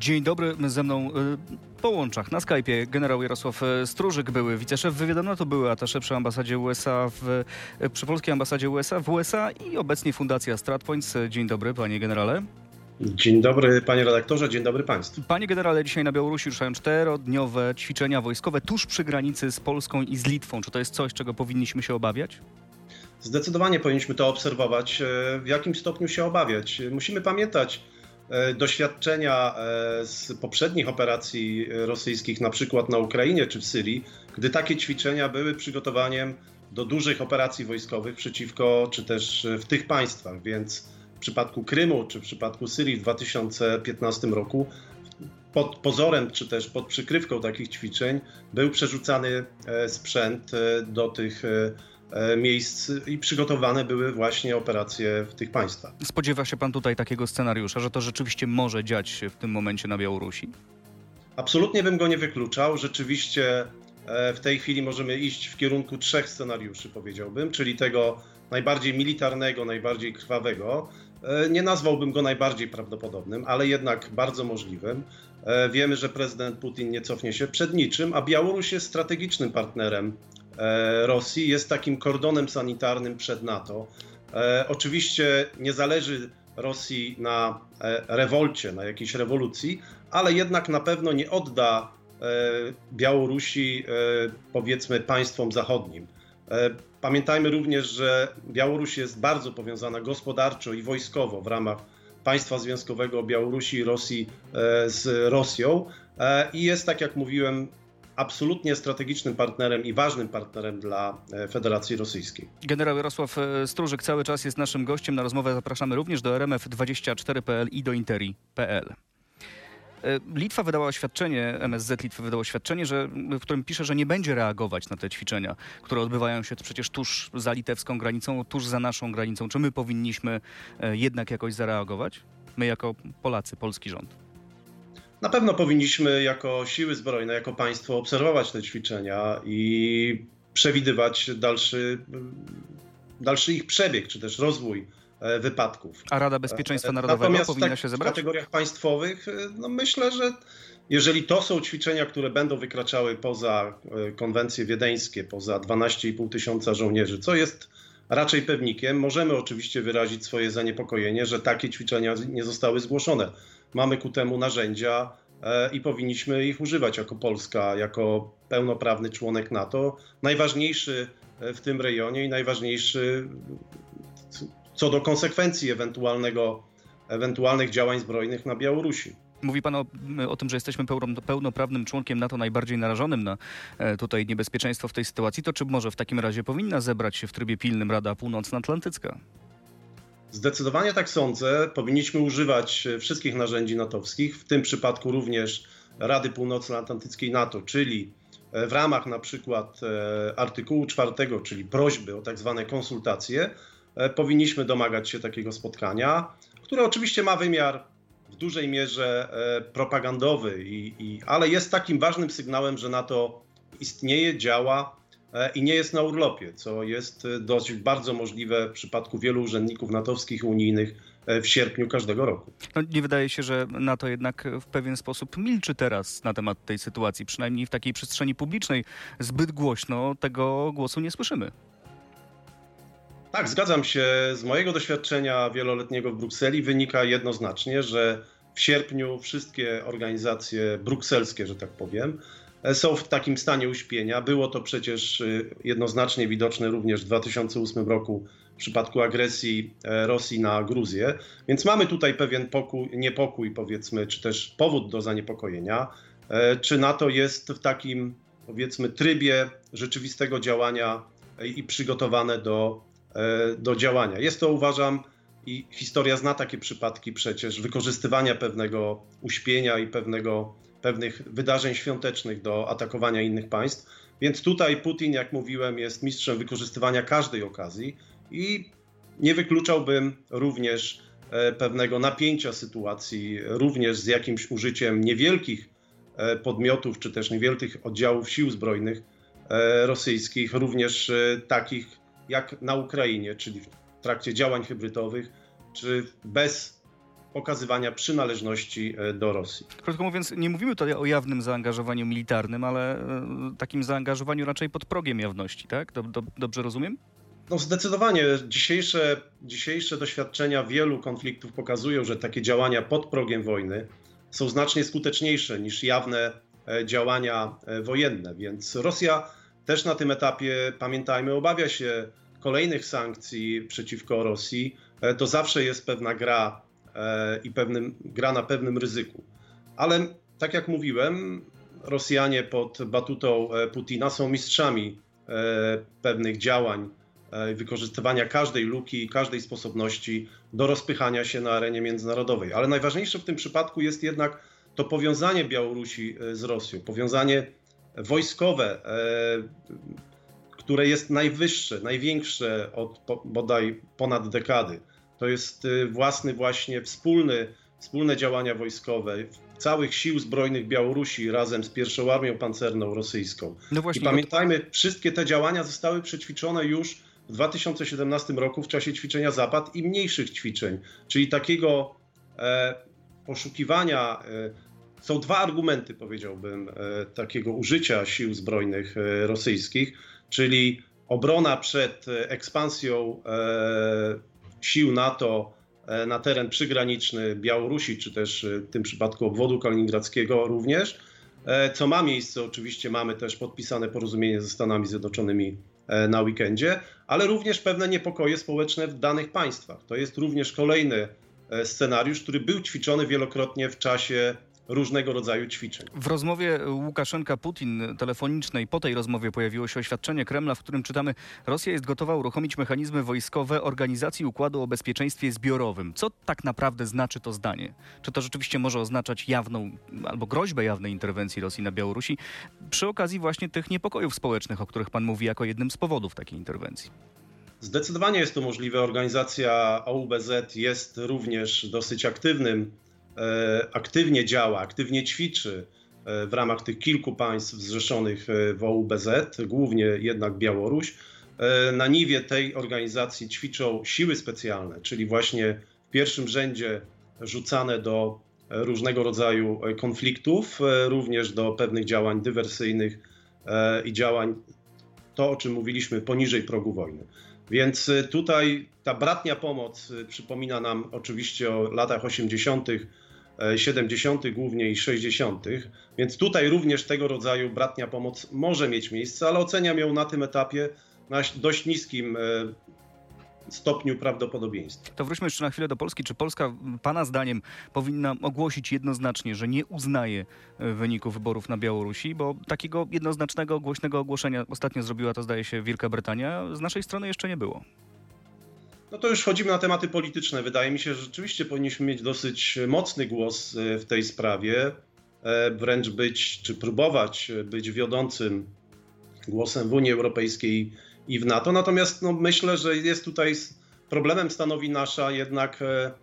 Dzień dobry, ze mną y, po łączach na Skype'ie generał Jarosław y, Stróżyk, były wiceszef wywiadu NATO, były atasze przy ambasadzie USA, w, y, przy polskiej ambasadzie USA w USA i obecnie Fundacja StratPoints. Dzień dobry, panie generale. Dzień dobry panie redaktorze, dzień dobry państwu. Panie generale, dzisiaj na Białorusi ruszają czterodniowe ćwiczenia wojskowe tuż przy granicy z Polską i z Litwą. Czy to jest coś, czego powinniśmy się obawiać? Zdecydowanie powinniśmy to obserwować. W jakim stopniu się obawiać? Musimy pamiętać, E, doświadczenia e, z poprzednich operacji rosyjskich, na przykład na Ukrainie czy w Syrii, gdy takie ćwiczenia były przygotowaniem do dużych operacji wojskowych przeciwko, czy też w tych państwach. Więc w przypadku Krymu czy w przypadku Syrii w 2015 roku pod pozorem, czy też pod przykrywką takich ćwiczeń był przerzucany e, sprzęt do tych E, miejsc i przygotowane były właśnie operacje w tych państwach. Spodziewa się pan tutaj takiego scenariusza, że to rzeczywiście może dziać się w tym momencie na Białorusi? Absolutnie bym go nie wykluczał. Rzeczywiście e, w tej chwili możemy iść w kierunku trzech scenariuszy, powiedziałbym, czyli tego najbardziej militarnego, najbardziej krwawego. E, nie nazwałbym go najbardziej prawdopodobnym, ale jednak bardzo możliwym. Wiemy, że prezydent Putin nie cofnie się przed niczym, a Białoruś jest strategicznym partnerem E, Rosji jest takim kordonem sanitarnym przed NATO. E, oczywiście nie zależy Rosji na e, rewolcie, na jakiejś rewolucji, ale jednak na pewno nie odda Białorusi powiedzmy państwom zachodnim. Pamiętajmy również, że Białoruś jest bardzo powiązana gospodarczo i wojskowo w ramach państwa związkowego Białorusi i Rosji z Rosją i jest, tak jak mówiłem, absolutnie strategicznym partnerem i ważnym partnerem dla e, Federacji Rosyjskiej. Generał Jarosław e, Stróżyk cały czas jest naszym gościem. Na rozmowę zapraszamy również do RMF24.pl i do Interi.pl. E, Litwa wydała oświadczenie, MSZ Litwy wydało oświadczenie, że, w którym pisze, że nie będzie reagować na te ćwiczenia, które odbywają się przecież tuż za litewską granicą, tuż za naszą granicą. Czy my powinniśmy jednak jakoś zareagować? My jako Polacy, polski rząd. Na pewno powinniśmy jako siły zbrojne, jako państwo obserwować te ćwiczenia i przewidywać dalszy, dalszy ich przebieg, czy też rozwój e, wypadków. A Rada Bezpieczeństwa e, Narodowego Natomiast powinna tak, się zebrać? W kategoriach państwowych, e, no myślę, że jeżeli to są ćwiczenia, które będą wykraczały poza konwencje wiedeńskie, poza 12,5 tysiąca żołnierzy, co jest raczej pewnikiem, możemy oczywiście wyrazić swoje zaniepokojenie, że takie ćwiczenia nie zostały zgłoszone mamy ku temu narzędzia e, i powinniśmy ich używać jako Polska, jako pełnoprawny członek NATO. Najważniejszy e, w tym rejonie i najważniejszy co do konsekwencji ewentualnego, ewentualnych działań zbrojnych na Białorusi. Mówi Pan o, o, tym, że jesteśmy pełnoprawnym członkiem NATO, najbardziej narażonym na e, tutaj niebezpieczeństwo w tej sytuacji. To czy może w takim razie powinna zebrać się w trybie pilnym Rada Północnoatlantycka? Zdecydowanie tak sądzę. Powinniśmy używać e, wszystkich narzędzi natowskich, w tym przypadku również Rady Północnoatlantyckiej NATO, czyli e, w ramach na przykład e, artykułu 4, czyli prośby o tak zwane konsultacje, powinniśmy domagać się takiego spotkania, które oczywiście ma wymiar w dużej mierze propagandowy, i, i, ale jest takim ważnym sygnałem, że NATO istnieje, działa i nie jest na urlopie, co jest e, dość bardzo możliwe w przypadku wielu urzędników natowskich i unijnych e, w sierpniu każdego roku. No, nie wydaje się, że NATO jednak w pewien sposób milczy teraz na temat tej sytuacji, przynajmniej w takiej przestrzeni publicznej. Zbyt głośno tego głosu nie słyszymy. Tak, zgadzam się. Z mojego doświadczenia wieloletniego w Brukseli wynika jednoznacznie, że w sierpniu wszystkie organizacje brukselskie, że tak powiem, E, są w takim stanie uśpienia. Było to przecież e, jednoznacznie widoczne również w 2008 roku w przypadku agresji e, Rosji na Gruzję. Więc mamy tutaj pewien pokój, niepokój, powiedzmy, czy też powód do zaniepokojenia. Czy NATO jest w takim, powiedzmy, trybie rzeczywistego działania i przygotowane do, do działania? Jest to, uważam, i historia zna takie przypadki przecież wykorzystywania pewnego uśpienia i pewnego pewnych wydarzeń świątecznych do atakowania innych państw. Więc tutaj Putin, jak mówiłem, jest mistrzem wykorzystywania każdej okazji i nie wykluczałbym również e, pewnego napięcia sytuacji, również z jakimś użyciem niewielkich e, podmiotów czy też niewielkich oddziałów sił zbrojnych e, rosyjskich, również takich jak na Ukrainie, czyli w trakcie działań hybrydowych, czy bez pokazywania przynależności do Rosji. Krótko mówiąc, nie mówimy tutaj o jawnym zaangażowaniu militarnym, ale takim zaangażowaniu raczej pod progiem jawności, tak? Dobrze rozumiem? No zdecydowanie. Dzisiejsze, dzisiejsze doświadczenia wielu konfliktów pokazują, że takie działania pod progiem wojny są znacznie skuteczniejsze niż jawne e, działania e, wojenne. Więc Rosja też na tym etapie, pamiętajmy, obawia się kolejnych sankcji przeciwko Rosji. E, to zawsze jest pewna gra i pewnym, gra na pewnym ryzyku. Ale tak jak mówiłem, Rosjanie pod batutą Putina są mistrzami pewnych działań E, wykorzystywania każdej luki, każdej sposobności do rozpychania się na arenie międzynarodowej. Ale najważniejsze w tym przypadku jest jednak to powiązanie Białorusi e, z Rosją, powiązanie wojskowe, e, które jest najwyższe, największe od bodaj ponad dekady. To jest własny właśnie wspólny, wspólne działania wojskowe całych sił zbrojnych Białorusi razem z pierwszą armią pancerną rosyjską. No właśnie, I pamiętajmy, wszystkie te działania zostały przećwiczone już w 2017 roku w czasie ćwiczenia Zapad i mniejszych ćwiczeń, czyli takiego e, poszukiwania. E, są dwa argumenty, powiedziałbym, e, takiego użycia sił zbrojnych e, rosyjskich, czyli obrona przed e, ekspansją e, sił NATO na teren przygraniczny Białorusi, czy też w tym przypadku obwodu kaliningradzkiego również, co ma miejsce. Oczywiście mamy też podpisane porozumienie ze Stanami Zjednoczonymi E, na weekendzie, ale również pewne niepokoje społeczne w danych państwach. To jest również kolejny e, scenariusz, który był ćwiczony wielokrotnie w czasie różnego rodzaju ćwiczeń. W rozmowie Łukaszenka-Putin telefonicznej po tej rozmowie pojawiło się oświadczenie Kremla, w którym czytamy Rosja jest gotowa uruchomić mechanizmy wojskowe Organizacji Układu o Bezpieczeństwie Zbiorowym. Co tak naprawdę znaczy to zdanie? Czy to rzeczywiście może oznaczać jawną albo groźbę jawnej interwencji Rosji na Białorusi przy okazji właśnie tych niepokojów społecznych, o których pan mówi jako jednym z powodów takiej interwencji? Zdecydowanie jest to możliwe. Organizacja OUBZ jest również dosyć aktywnym aktywnie działa, aktywnie ćwiczy e, w ramach tych kilku państw zrzeszonych e, w OUBZ, głównie jednak Białoruś. Na niwie tej organizacji ćwiczą siły specjalne, czyli właśnie w pierwszym rzędzie rzucane do różnego rodzaju konfliktów, również do pewnych działań dywersyjnych i działań, to o czym mówiliśmy, poniżej progu wojny. Więc tutaj ta bratnia pomoc przypomina nam oczywiście o latach 80., 70. głównie i 60., więc tutaj również tego rodzaju bratnia pomoc może mieć miejsce, ale oceniam ją na tym etapie na dość niskim e, stopniu prawdopodobieństwa. To wróćmy jeszcze na chwilę do Polski. Czy Polska, Pana zdaniem, powinna ogłosić jednoznacznie, że nie uznaje e, wyników wyborów na Białorusi? Bo takiego jednoznacznego, głośnego ogłoszenia ostatnio zrobiła to, zdaje się, Wielka Brytania. Z naszej strony jeszcze nie było. No to już wchodzimy na tematy polityczne. Wydaje mi się, że rzeczywiście powinniśmy mieć dosyć mocny głos e, w tej sprawie, e, wręcz być, czy próbować być wiodącym głosem w Unii Europejskiej i w NATO. Natomiast no, myślę, że jest tutaj problemem stanowi nasza jednak e,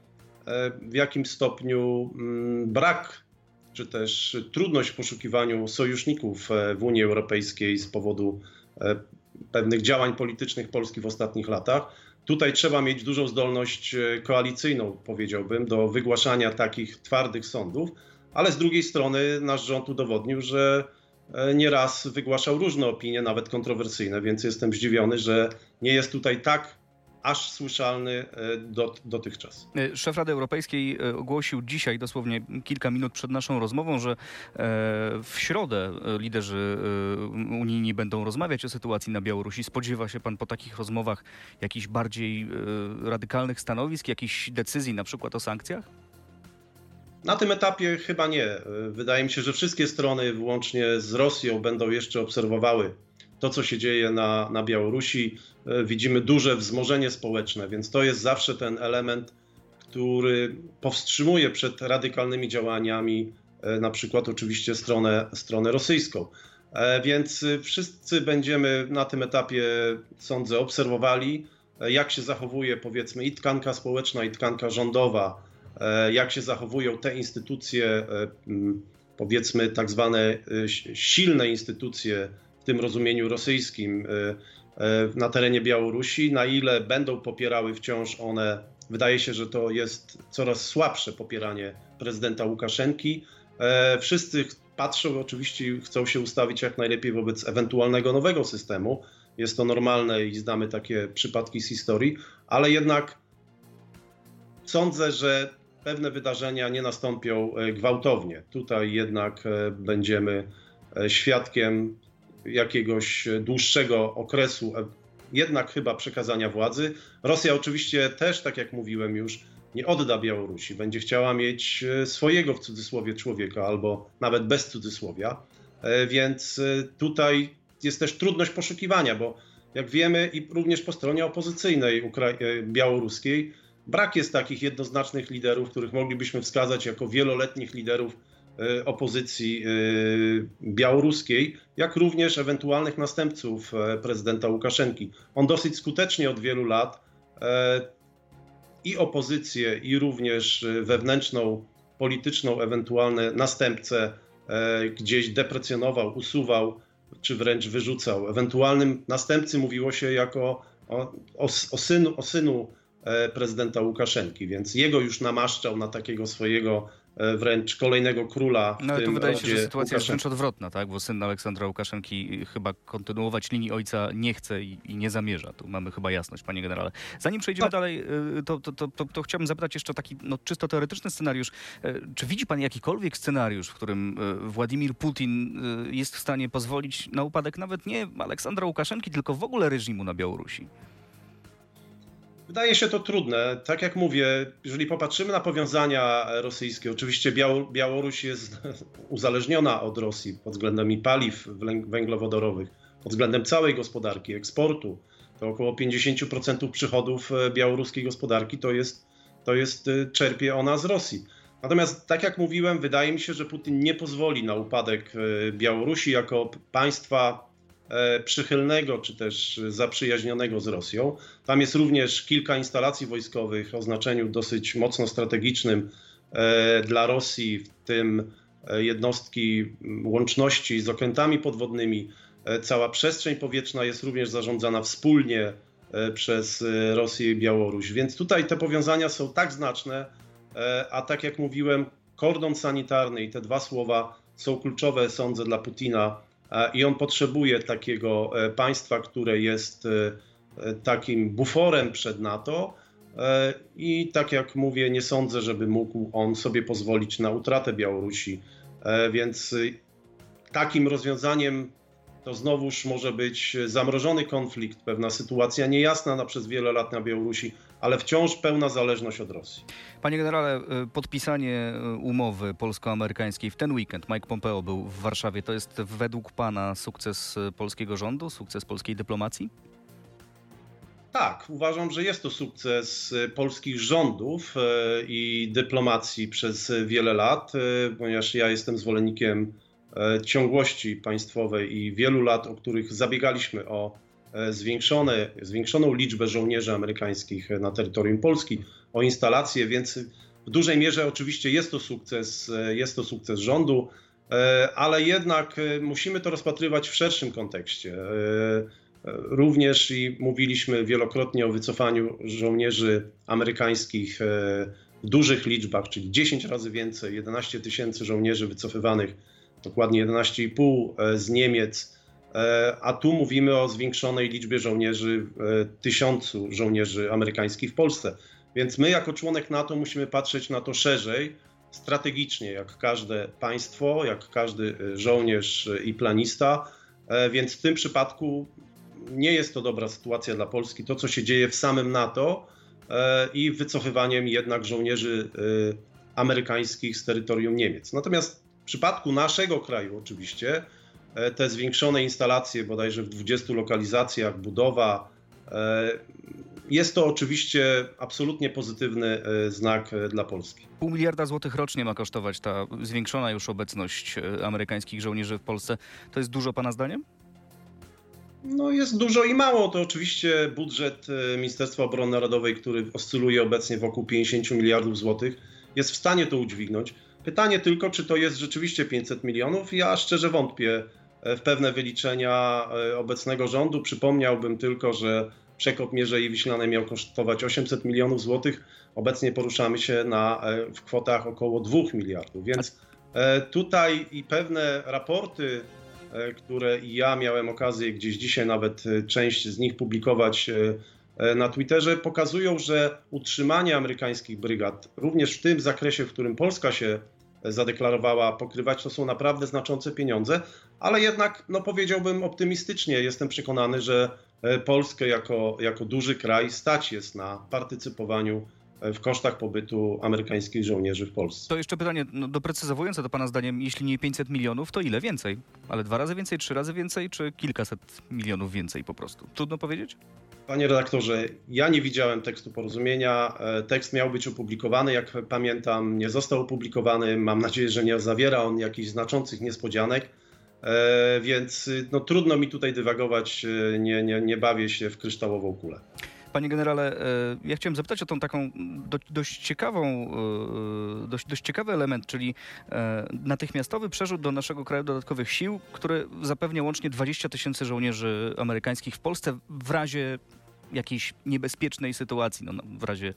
w jakim stopniu mm, brak, czy też trudność w poszukiwaniu sojuszników w Unii Europejskiej z powodu pewnych działań politycznych Polski w ostatnich latach. Tutaj trzeba mieć dużą zdolność e, koalicyjną, powiedziałbym, do wygłaszania takich twardych sądów, ale z drugiej strony nasz rząd udowodnił, że e, nieraz wygłaszał różne opinie, nawet kontrowersyjne, więc jestem zdziwiony, że nie jest tutaj tak aż słyszalny e, dot, dotychczas. Szef Rady Europejskiej ogłosił dzisiaj, dosłownie kilka minut przed naszą rozmową, że w środę liderzy unijni będą rozmawiać o sytuacji na Białorusi. Spodziewa się pan po takich rozmowach jakichś bardziej radykalnych stanowisk, jakichś decyzji na przykład o sankcjach? Na tym etapie chyba nie. Wydaje mi się, że wszystkie strony, włącznie z Rosją, będą jeszcze obserwowały to, co się dzieje na, na Białorusi. E, widzimy duże wzmożenie społeczne, więc to jest zawsze ten element, który powstrzymuje przed radykalnymi działaniami, e, na przykład oczywiście stronę, stronę rosyjską. E, więc wszyscy będziemy na tym etapie, sądzę, obserwowali, jak się zachowuje powiedzmy i tkanka społeczna, i tkanka rządowa, jak się zachowują te instytucje, powiedzmy tak zwane silne instytucje tym rozumieniu rosyjskim na terenie Białorusi, na ile będą popierały wciąż one wydaje się, że to jest coraz słabsze popieranie prezydenta Łukaszenki. E, wszyscy patrzą oczywiście chcą się ustawić jak najlepiej wobec ewentualnego nowego systemu. Jest to normalne i znamy takie przypadki z historii, ale jednak sądzę, że pewne wydarzenia nie nastąpią e, gwałtownie. Tutaj jednak e, będziemy świadkiem jakiegoś dłuższego okresu, jednak chyba przekazania władzy. Rosja oczywiście też, tak jak mówiłem już, nie odda Białorusi. Będzie chciała mieć e, swojego w cudzysłowie człowieka, albo nawet bez cudzysłowia. E, więc e, tutaj jest też trudność poszukiwania, bo jak wiemy, i również po stronie opozycyjnej Ukra- białoruskiej, brak jest takich jednoznacznych liderów, których moglibyśmy wskazać jako wieloletnich liderów opozycji białoruskiej, jak również ewentualnych następców prezydenta Łukaszenki. On dosyć skutecznie od wielu lat i opozycję, i również e, wewnętrzną, polityczną, ewentualne następcę e, gdzieś deprecjonował, usuwał, czy wręcz wyrzucał. Ewentualnym następcy mówiło się jako o, o, o, synu, o synu e, prezydenta Łukaszenki, więc jego już namaszczał na takiego swojego E, wręcz kolejnego króla. No ale tu wydaje się, że sytuacja jest wręcz odwrotna, tak? Bo syn Aleksandra Łukaszenki chyba kontynuować linii ojca nie chce i, i nie zamierza. Tu mamy chyba jasność, panie generale. Zanim przejdziemy no. dalej, y, to, to, to, to, chciałbym zapytać jeszcze taki no, czysto teoretyczny scenariusz. E, czy widzi pan jakikolwiek scenariusz, w którym e, Władimir Putin jest w stanie pozwolić na upadek nawet nie Aleksandra Łukaszenki, tylko w ogóle reżimu na Białorusi? Wydaje się to trudne. Tak jak mówię, jeżeli popatrzymy na powiązania rosyjskie, oczywiście Białoruś jest uzależniona od Rosji pod względem i paliw węglowodorowych, pod względem całej gospodarki, eksportu. To około 50% przychodów e, białoruskiej gospodarki to jest, to jest e, czerpie ona z Rosji. Natomiast, tak jak mówiłem, wydaje mi się, że Putin nie pozwoli na upadek e, Białorusi jako państwa przychylnego czy też zaprzyjaźnionego z Rosją. Tam jest również kilka instalacji wojskowych o znaczeniu dosyć mocno strategicznym e, dla Rosji, w tym e, jednostki łączności z okrętami podwodnymi. Cała przestrzeń powietrzna jest również zarządzana wspólnie przez Rosję i Białoruś. Więc tutaj te powiązania są tak znaczne, a tak jak mówiłem, kordon sanitarny i te dwa słowa są kluczowe, sądzę, dla Putina i on potrzebuje takiego e, państwa, które jest e, e, takim buforem przed NATO. I tak jak mówię, nie sądzę, żeby mógł on sobie pozwolić na utratę Białorusi. Więc takim rozwiązaniem to znowuż może być zamrożony konflikt, pewna sytuacja niejasna na przez wiele lat na Białorusi, ale wciąż pełna zależność od Rosji. Panie generale, y, podpisanie y, umowy polsko-amerykańskiej w ten weekend, Mike Pompeo był w Warszawie, to jest według pana sukces y, polskiego rządu, sukces polskiej dyplomacji? Tak, uważam, że jest to sukces polskich rządów i dyplomacji przez wiele lat, ponieważ ja jestem zwolennikiem ciągłości państwowej i wielu lat, o których zabiegaliśmy o zwiększone, zwiększoną liczbę żołnierzy amerykańskich na terytorium Polski, o instalacje, więc w dużej mierze oczywiście jest to sukces, e, jest to sukces rządu, e, ale jednak musimy to rozpatrywać w szerszym kontekście. Również i mówiliśmy wielokrotnie o wycofaniu żołnierzy amerykańskich w dużych liczbach, czyli 10 razy więcej, 11 tysięcy żołnierzy wycofywanych, dokładnie 11,5 z Niemiec E, a tu mówimy o zwiększonej liczbie żołnierzy, e, tysiącu żołnierzy amerykańskich w Polsce. Więc my, jako członek NATO, musimy patrzeć na to szerzej, strategicznie, jak każde państwo, jak każdy e, żołnierz i planista. Więc w tym przypadku nie jest to dobra sytuacja dla Polski. To, co się dzieje w samym NATO i wycofywaniem jednak żołnierzy amerykańskich z terytorium Niemiec. Natomiast w przypadku naszego kraju, oczywiście, E, te zwiększone instalacje, bodajże w 20 lokalizacjach, budowa. E, jest to oczywiście absolutnie pozytywny e, znak dla Polski. Pół miliarda złotych rocznie ma kosztować ta zwiększona już obecność amerykańskich żołnierzy w Polsce. To jest dużo Pana zdaniem? No jest dużo i mało. To oczywiście budżet Ministerstwa Obrony Narodowej, który oscyluje obecnie wokół 50 miliardów złotych, jest w stanie to udźwignąć. Pytanie tylko, czy to jest rzeczywiście 500 milionów. Ja szczerze wątpię w pewne wyliczenia e, obecnego rządu. Przypomniałbym tylko, że przekop Mierzei Wiślanej miał kosztować 800 milionów złotych. Obecnie poruszamy się na, w kwotach około 2 miliardów, więc tutaj i pewne raporty, które ja miałem okazję gdzieś dzisiaj nawet część z nich publikować E, na Twitterze pokazują, że utrzymanie amerykańskich brygad, również w tym zakresie, w którym Polska się zadeklarowała pokrywać, to są naprawdę znaczące pieniądze, ale jednak, no powiedziałbym optymistycznie, jestem przekonany, że e, Polskę jako, jako duży kraj stać jest na partycypowaniu w kosztach pobytu amerykańskich żołnierzy w Polsce. To jeszcze pytanie no, doprecyzowujące to Pana zdaniem, jeśli nie 500 milionów, to ile więcej? Ale dwa razy więcej, trzy razy więcej, czy kilkaset milionów więcej po prostu? Trudno powiedzieć? Panie redaktorze, ja nie widziałem tekstu porozumienia. E, tekst miał być opublikowany, jak pamiętam, nie został opublikowany. Mam nadzieję, że nie zawiera on jakichś znaczących niespodzianek. E, więc no, trudno mi tutaj dywagować, e, nie, nie, nie bawię się w kryształową kulę. Panie generale, ja chciałem zapytać o tą taką dość ciekawą, dość, dość ciekawy element, czyli natychmiastowy przerzut do naszego kraju dodatkowych sił, który zapewnia łącznie 20 tysięcy żołnierzy amerykańskich w Polsce w razie jakiejś niebezpiecznej sytuacji, no, w razie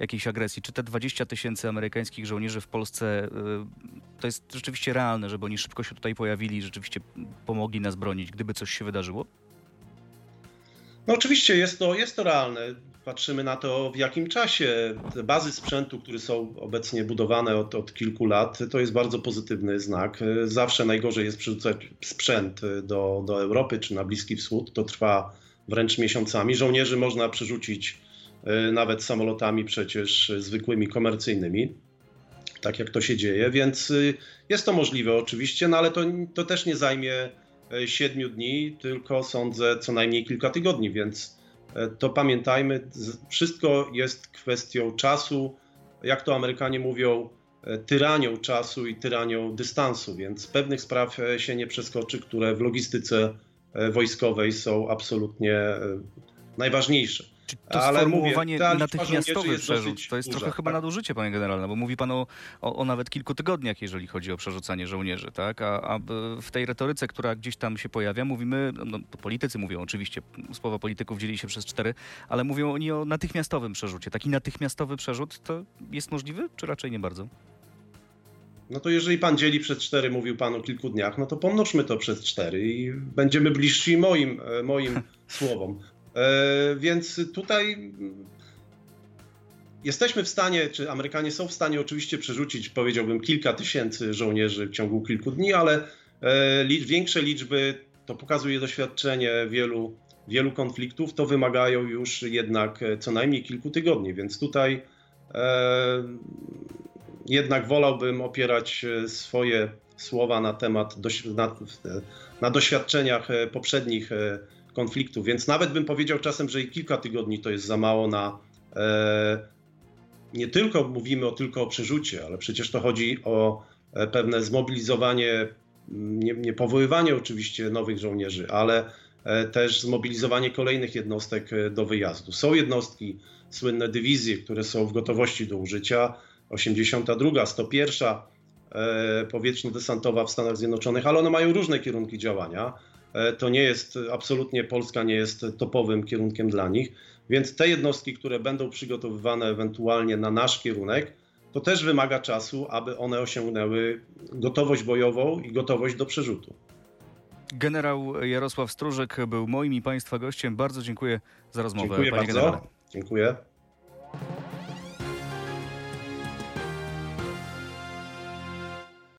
jakiejś agresji. Czy te 20 tysięcy amerykańskich żołnierzy w Polsce to jest rzeczywiście realne, żeby oni szybko się tutaj pojawili rzeczywiście pomogli nas bronić, gdyby coś się wydarzyło? No oczywiście jest to, jest to realne. Patrzymy na to, w jakim czasie. Te bazy sprzętu, które są obecnie budowane od, od kilku lat, to jest bardzo pozytywny znak. Zawsze najgorzej jest przerzucać sprzęt do, do Europy czy na Bliski Wschód. To trwa wręcz miesiącami. Żołnierzy można przerzucić e, nawet samolotami przecież zwykłymi, komercyjnymi, tak jak to się dzieje, więc y, jest to możliwe oczywiście, no ale to, to też nie zajmie e, siedmiu dni, tylko sądzę co najmniej kilka tygodni, więc e, to pamiętajmy, wszystko jest kwestią czasu, jak to Amerykanie mówią, tyranią czasu i tyranią dystansu, więc pewnych spraw się nie przeskoczy, które w logistyce E, wojskowej są absolutnie e, najważniejsze. Czy to Ale sformułowanie mówię, natychmiastowy przerzut to jest duża, trochę chyba tak? nadużycie, panie generale, bo mówi pan o, o, o, nawet kilku tygodniach, jeżeli chodzi o przerzucanie żołnierzy, tak? A, a w tej retoryce, która gdzieś tam się pojawia, mówimy, no, politycy mówią oczywiście, słowa polityków dzieli się przez cztery, ale mówią oni o natychmiastowym przerzucie. Taki natychmiastowy przerzut to jest możliwy, czy raczej nie bardzo? No to jeżeli pan dzieli przez cztery, mówił pan o kilku dniach, no to pomnożmy to przez cztery i będziemy bliżsi moim, e, moim słowom. E, więc tutaj jesteśmy w stanie, czy Amerykanie są w stanie oczywiście przerzucić, powiedziałbym, kilka tysięcy żołnierzy w ciągu kilku dni, ale e, większe liczby, to pokazuje doświadczenie wielu, wielu konfliktów, to wymagają już jednak co najmniej kilku tygodni, więc tutaj jednak wolałbym opierać e, swoje słowa na temat, na, na doświadczeniach e, poprzednich e, konfliktów, więc nawet bym powiedział czasem, że i kilka tygodni to jest za mało na. nie tylko mówimy o, tylko o przerzucie, ale przecież to chodzi o pewne zmobilizowanie, nie, nie powoływanie oczywiście nowych żołnierzy, ale też zmobilizowanie kolejnych jednostek do wyjazdu. Są jednostki, słynne dywizje, które są w gotowości do użycia 82, 101 e, powietrzno-desantowa w Stanach Zjednoczonych, ale one mają różne kierunki działania. E, to nie jest, absolutnie Polska nie jest topowym kierunkiem dla nich, więc te jednostki, które będą przygotowywane ewentualnie na nasz kierunek, to też wymaga czasu, aby one osiągnęły gotowość bojową i gotowość do przerzutu. Generał Jarosław Stróżek był moim i Państwa gościem. Bardzo dziękuję za rozmowę. Dziękuję Panie bardzo. Generale. Dziękuję.